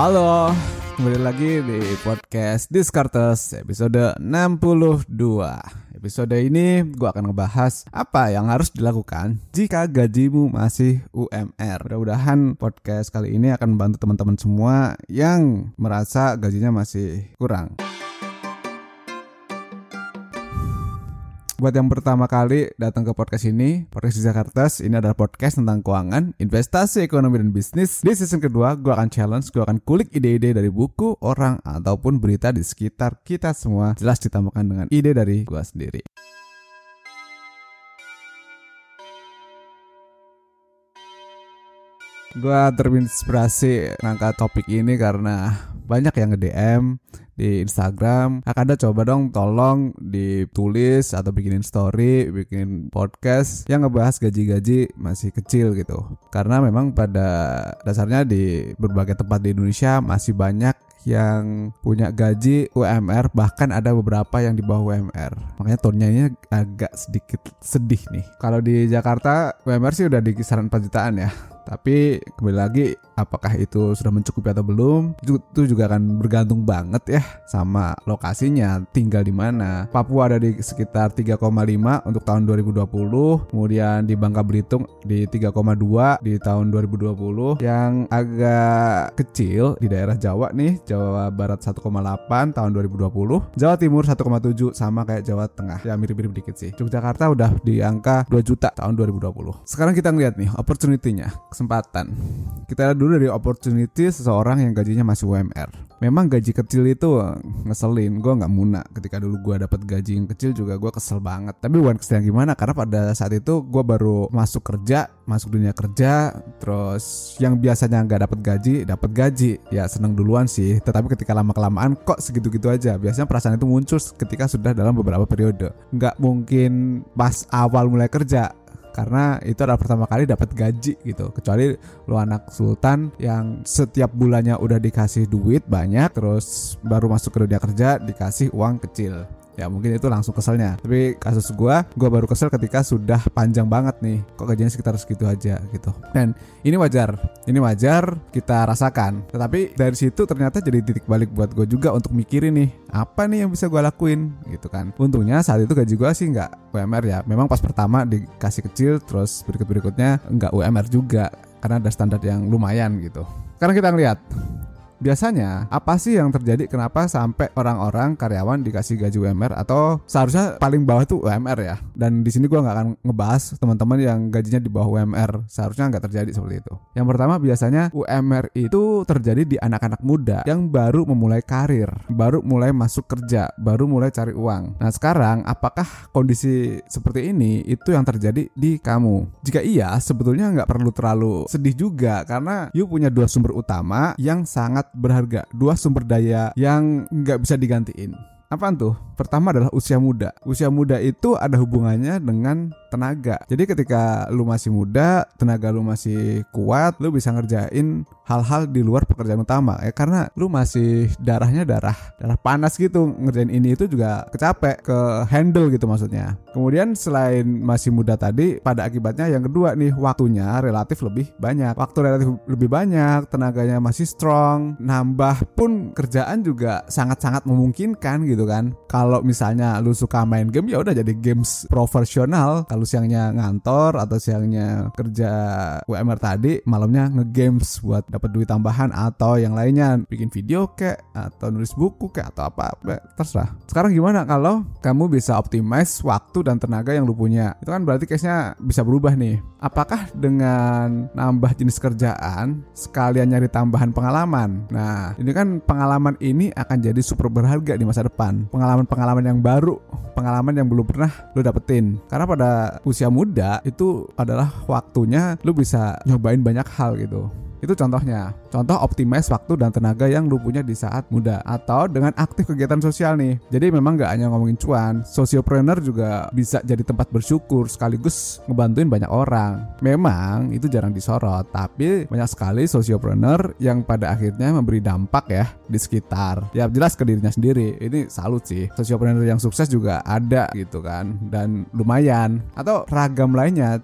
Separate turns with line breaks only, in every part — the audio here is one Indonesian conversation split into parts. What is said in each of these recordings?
Halo, kembali lagi di podcast Diskartes episode 62. Episode ini gue akan ngebahas apa yang harus dilakukan jika gajimu masih UMR. Mudah-mudahan podcast kali ini akan membantu teman-teman semua yang merasa gajinya masih kurang. Buat yang pertama kali datang ke podcast ini, podcast di Jakarta, ini adalah podcast tentang keuangan, investasi, ekonomi, dan bisnis. Di season kedua, gue akan challenge, gue akan kulik ide-ide dari buku, orang, ataupun berita di sekitar kita semua. Jelas ditambahkan dengan ide dari gue sendiri. Gue terinspirasi ngangkat topik ini karena banyak yang nge-DM di Instagram. Ada coba dong tolong ditulis atau bikinin story bikin podcast yang ngebahas gaji-gaji masih kecil gitu. Karena memang pada dasarnya di berbagai tempat di Indonesia masih banyak yang punya gaji UMR bahkan ada beberapa yang di bawah UMR makanya tonnya ini agak sedikit sedih nih. Kalau di Jakarta UMR sih udah di kisaran 4 jutaan ya. Tapi kembali lagi apakah itu sudah mencukupi atau belum itu juga akan bergantung banget ya sama lokasinya tinggal di mana. Papua ada di sekitar 3,5 untuk tahun 2020, kemudian di Bangka Belitung di 3,2 di tahun 2020. Yang agak kecil di daerah Jawa nih, Jawa Barat 1,8 tahun 2020, Jawa Timur 1,7 sama kayak Jawa Tengah. Ya mirip-mirip dikit sih. Yogyakarta udah di angka 2 juta tahun 2020. Sekarang kita ngeliat nih opportunity-nya kesempatan. Kita lihat dulu dari opportunity seseorang yang gajinya masih UMR. Memang gaji kecil itu ngeselin, gue nggak muna. Ketika dulu gue dapat gaji yang kecil juga gue kesel banget. Tapi bukan kesel yang gimana, karena pada saat itu gue baru masuk kerja, masuk dunia kerja, terus yang biasanya nggak dapat gaji, dapat gaji. Ya seneng duluan sih. Tetapi ketika lama kelamaan kok segitu-gitu aja. Biasanya perasaan itu muncul ketika sudah dalam beberapa periode. Nggak mungkin pas awal mulai kerja karena itu adalah pertama kali dapat gaji gitu. Kecuali lu anak sultan yang setiap bulannya udah dikasih duit banyak terus baru masuk ke dunia kerja dikasih uang kecil ya mungkin itu langsung keselnya. Tapi kasus gue gue baru kesel ketika sudah panjang banget nih. Kok gajinya sekitar segitu aja gitu. Dan ini wajar. Ini wajar kita rasakan. Tetapi dari situ ternyata jadi titik balik buat gue juga untuk mikirin nih apa nih yang bisa gue lakuin gitu kan. Untungnya saat itu gaji gue sih nggak UMR ya. Memang pas pertama dikasih kecil terus berikut berikutnya nggak UMR juga karena ada standar yang lumayan gitu. Karena kita ngeliat biasanya apa sih yang terjadi? Kenapa sampai orang-orang karyawan dikasih gaji UMR atau seharusnya paling bawah tuh UMR ya? Dan di sini gue nggak akan ngebahas teman-teman yang gajinya di bawah UMR seharusnya nggak terjadi seperti itu. Yang pertama biasanya UMR itu terjadi di anak-anak muda yang baru memulai karir baru mulai masuk kerja baru mulai cari uang. Nah sekarang apakah kondisi seperti ini itu yang terjadi di kamu? Jika iya sebetulnya nggak perlu terlalu sedih juga karena you punya dua sumber utama yang sangat berharga, dua sumber daya yang nggak bisa digantiin. Apaan tuh? Pertama adalah usia muda. Usia muda itu ada hubungannya dengan tenaga. Jadi ketika lu masih muda, tenaga lu masih kuat, lu bisa ngerjain hal-hal di luar pekerjaan utama. Ya karena lu masih darahnya darah darah panas gitu. Ngerjain ini itu juga kecapek ke handle gitu maksudnya. Kemudian selain masih muda tadi pada akibatnya yang kedua nih waktunya relatif lebih banyak. Waktu relatif lebih banyak tenaganya masih strong nambah pun kerjaan juga sangat-sangat memungkinkan gitu kan. Kalau misalnya lu suka main game ya udah jadi games profesional siangnya ngantor atau siangnya kerja UMR tadi malamnya ngegames buat dapat duit tambahan atau yang lainnya. Bikin video kek atau nulis buku kek atau apa, terserah. Sekarang gimana kalau kamu bisa optimize waktu dan tenaga yang lu punya? Itu kan berarti case-nya bisa berubah nih. Apakah dengan nambah jenis kerjaan sekalian nyari tambahan pengalaman? Nah ini kan pengalaman ini akan jadi super berharga di masa depan. Pengalaman-pengalaman yang baru pengalaman yang belum pernah lu dapetin. Karena pada usia muda itu adalah waktunya lu bisa nyobain banyak hal gitu itu contohnya. Contoh optimize waktu dan tenaga yang lu punya di saat muda atau dengan aktif kegiatan sosial nih. Jadi memang gak hanya ngomongin cuan, sosiopreneur juga bisa jadi tempat bersyukur sekaligus ngebantuin banyak orang. Memang itu jarang disorot, tapi banyak sekali sosiopreneur yang pada akhirnya memberi dampak ya di sekitar. Ya jelas ke dirinya sendiri. Ini salut sih. Sosiopreneur yang sukses juga ada gitu kan dan lumayan. Atau ragam lainnya,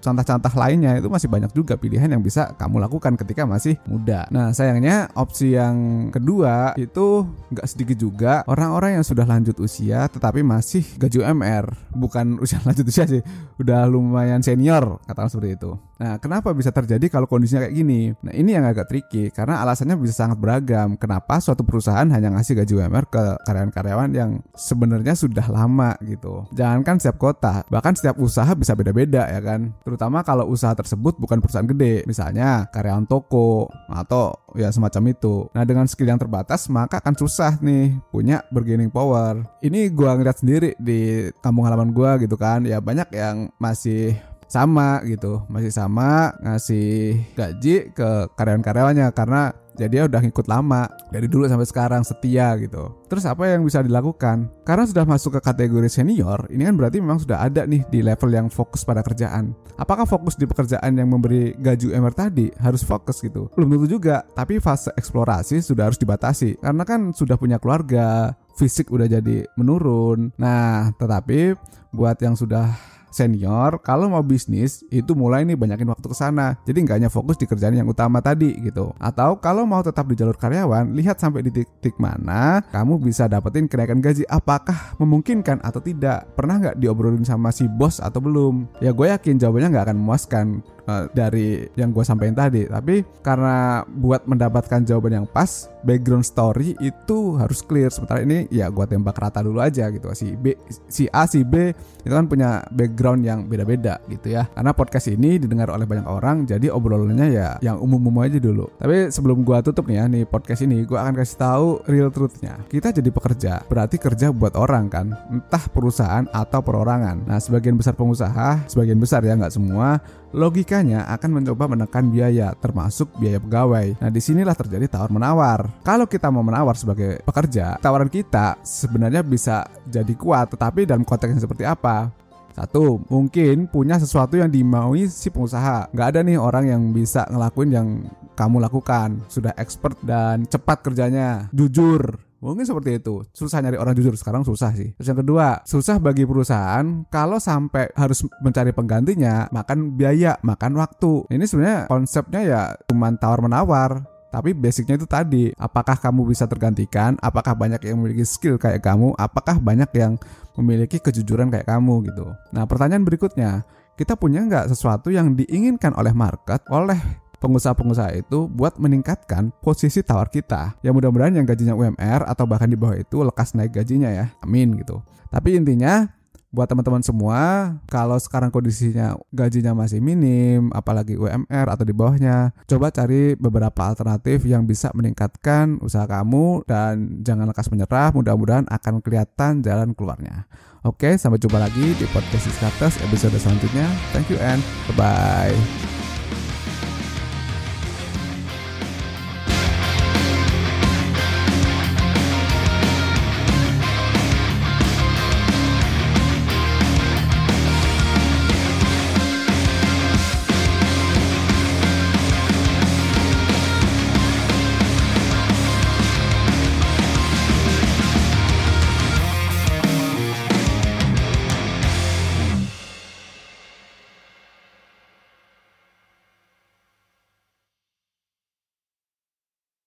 contoh-contoh lainnya itu masih banyak juga pilihan yang bisa kamu lakukan ketika masih muda. Nah sayangnya opsi yang kedua itu nggak sedikit juga orang-orang yang sudah lanjut usia tetapi masih gaji UMR. Bukan usia lanjut usia sih, udah lumayan senior katakan seperti itu. Nah kenapa bisa terjadi kalau kondisinya kayak gini? Nah ini yang agak tricky karena alasannya bisa sangat beragam. Kenapa suatu perusahaan hanya ngasih gaji UMR ke karyawan-karyawan yang sebenarnya sudah lama gitu. Jangankan setiap kota, bahkan setiap usaha bisa beda-beda ya kan. Terutama kalau usaha tersebut bukan perusahaan gede, misalnya karyawan toko atau ya semacam itu. Nah dengan skill yang terbatas maka akan susah nih punya bargaining power. Ini gua ngeliat sendiri di kampung halaman gua gitu kan. Ya banyak yang masih sama gitu, masih sama ngasih gaji ke karyawan-karyawannya karena jadi dia udah ngikut lama dari dulu sampai sekarang setia gitu. Terus apa yang bisa dilakukan? Karena sudah masuk ke kategori senior, ini kan berarti memang sudah ada nih di level yang fokus pada kerjaan. Apakah fokus di pekerjaan yang memberi gaji UMR tadi harus fokus gitu? Belum tentu juga, tapi fase eksplorasi sudah harus dibatasi karena kan sudah punya keluarga, fisik udah jadi menurun. Nah, tetapi buat yang sudah senior kalau mau bisnis itu mulai nih banyakin waktu ke sana. Jadi nggak hanya fokus di kerjaan yang utama tadi gitu. Atau kalau mau tetap di jalur karyawan, lihat sampai di titik mana kamu bisa dapetin kenaikan gaji. Apakah memungkinkan atau tidak? Pernah nggak diobrolin sama si bos atau belum? Ya gue yakin jawabannya nggak akan memuaskan uh, dari yang gue sampaikan tadi. Tapi karena buat mendapatkan jawaban yang pas, background story itu harus clear. Sementara ini ya gue tembak rata dulu aja gitu. Si B, si A, si B itu kan punya background yang beda-beda gitu ya. Karena podcast ini didengar oleh banyak orang, jadi obrolannya ya yang umum-umum aja dulu. Tapi sebelum gue tutup nih ya nih podcast ini, gue akan kasih tahu real truthnya. Kita jadi pekerja, berarti kerja buat orang kan, entah perusahaan atau perorangan. Nah sebagian besar pengusaha, sebagian besar ya nggak semua logikanya akan mencoba menekan biaya, termasuk biaya pegawai. Nah, di sinilah terjadi tawar menawar. Kalau kita mau menawar sebagai pekerja, tawaran kita sebenarnya bisa jadi kuat, tetapi dalam konteks yang seperti apa? Satu, mungkin punya sesuatu yang dimaui si pengusaha. Nggak ada nih orang yang bisa ngelakuin yang kamu lakukan. Sudah expert dan cepat kerjanya, jujur, Mungkin seperti itu. Susah nyari orang jujur sekarang susah sih. Terus yang kedua, susah bagi perusahaan kalau sampai harus mencari penggantinya, makan biaya, makan waktu. Ini sebenarnya konsepnya ya cuma tawar menawar. Tapi basicnya itu tadi, apakah kamu bisa tergantikan? Apakah banyak yang memiliki skill kayak kamu? Apakah banyak yang memiliki kejujuran kayak kamu gitu? Nah pertanyaan berikutnya, kita punya nggak sesuatu yang diinginkan oleh market, oleh pengusaha-pengusaha itu buat meningkatkan posisi tawar kita. Ya mudah-mudahan yang gajinya UMR atau bahkan di bawah itu lekas naik gajinya ya. Amin gitu. Tapi intinya buat teman-teman semua, kalau sekarang kondisinya gajinya masih minim, apalagi UMR atau di bawahnya, coba cari beberapa alternatif yang bisa meningkatkan usaha kamu dan jangan lekas menyerah. Mudah-mudahan akan kelihatan jalan keluarnya. Oke, sampai jumpa lagi di podcast Iskates episode selanjutnya. Thank you and bye-bye.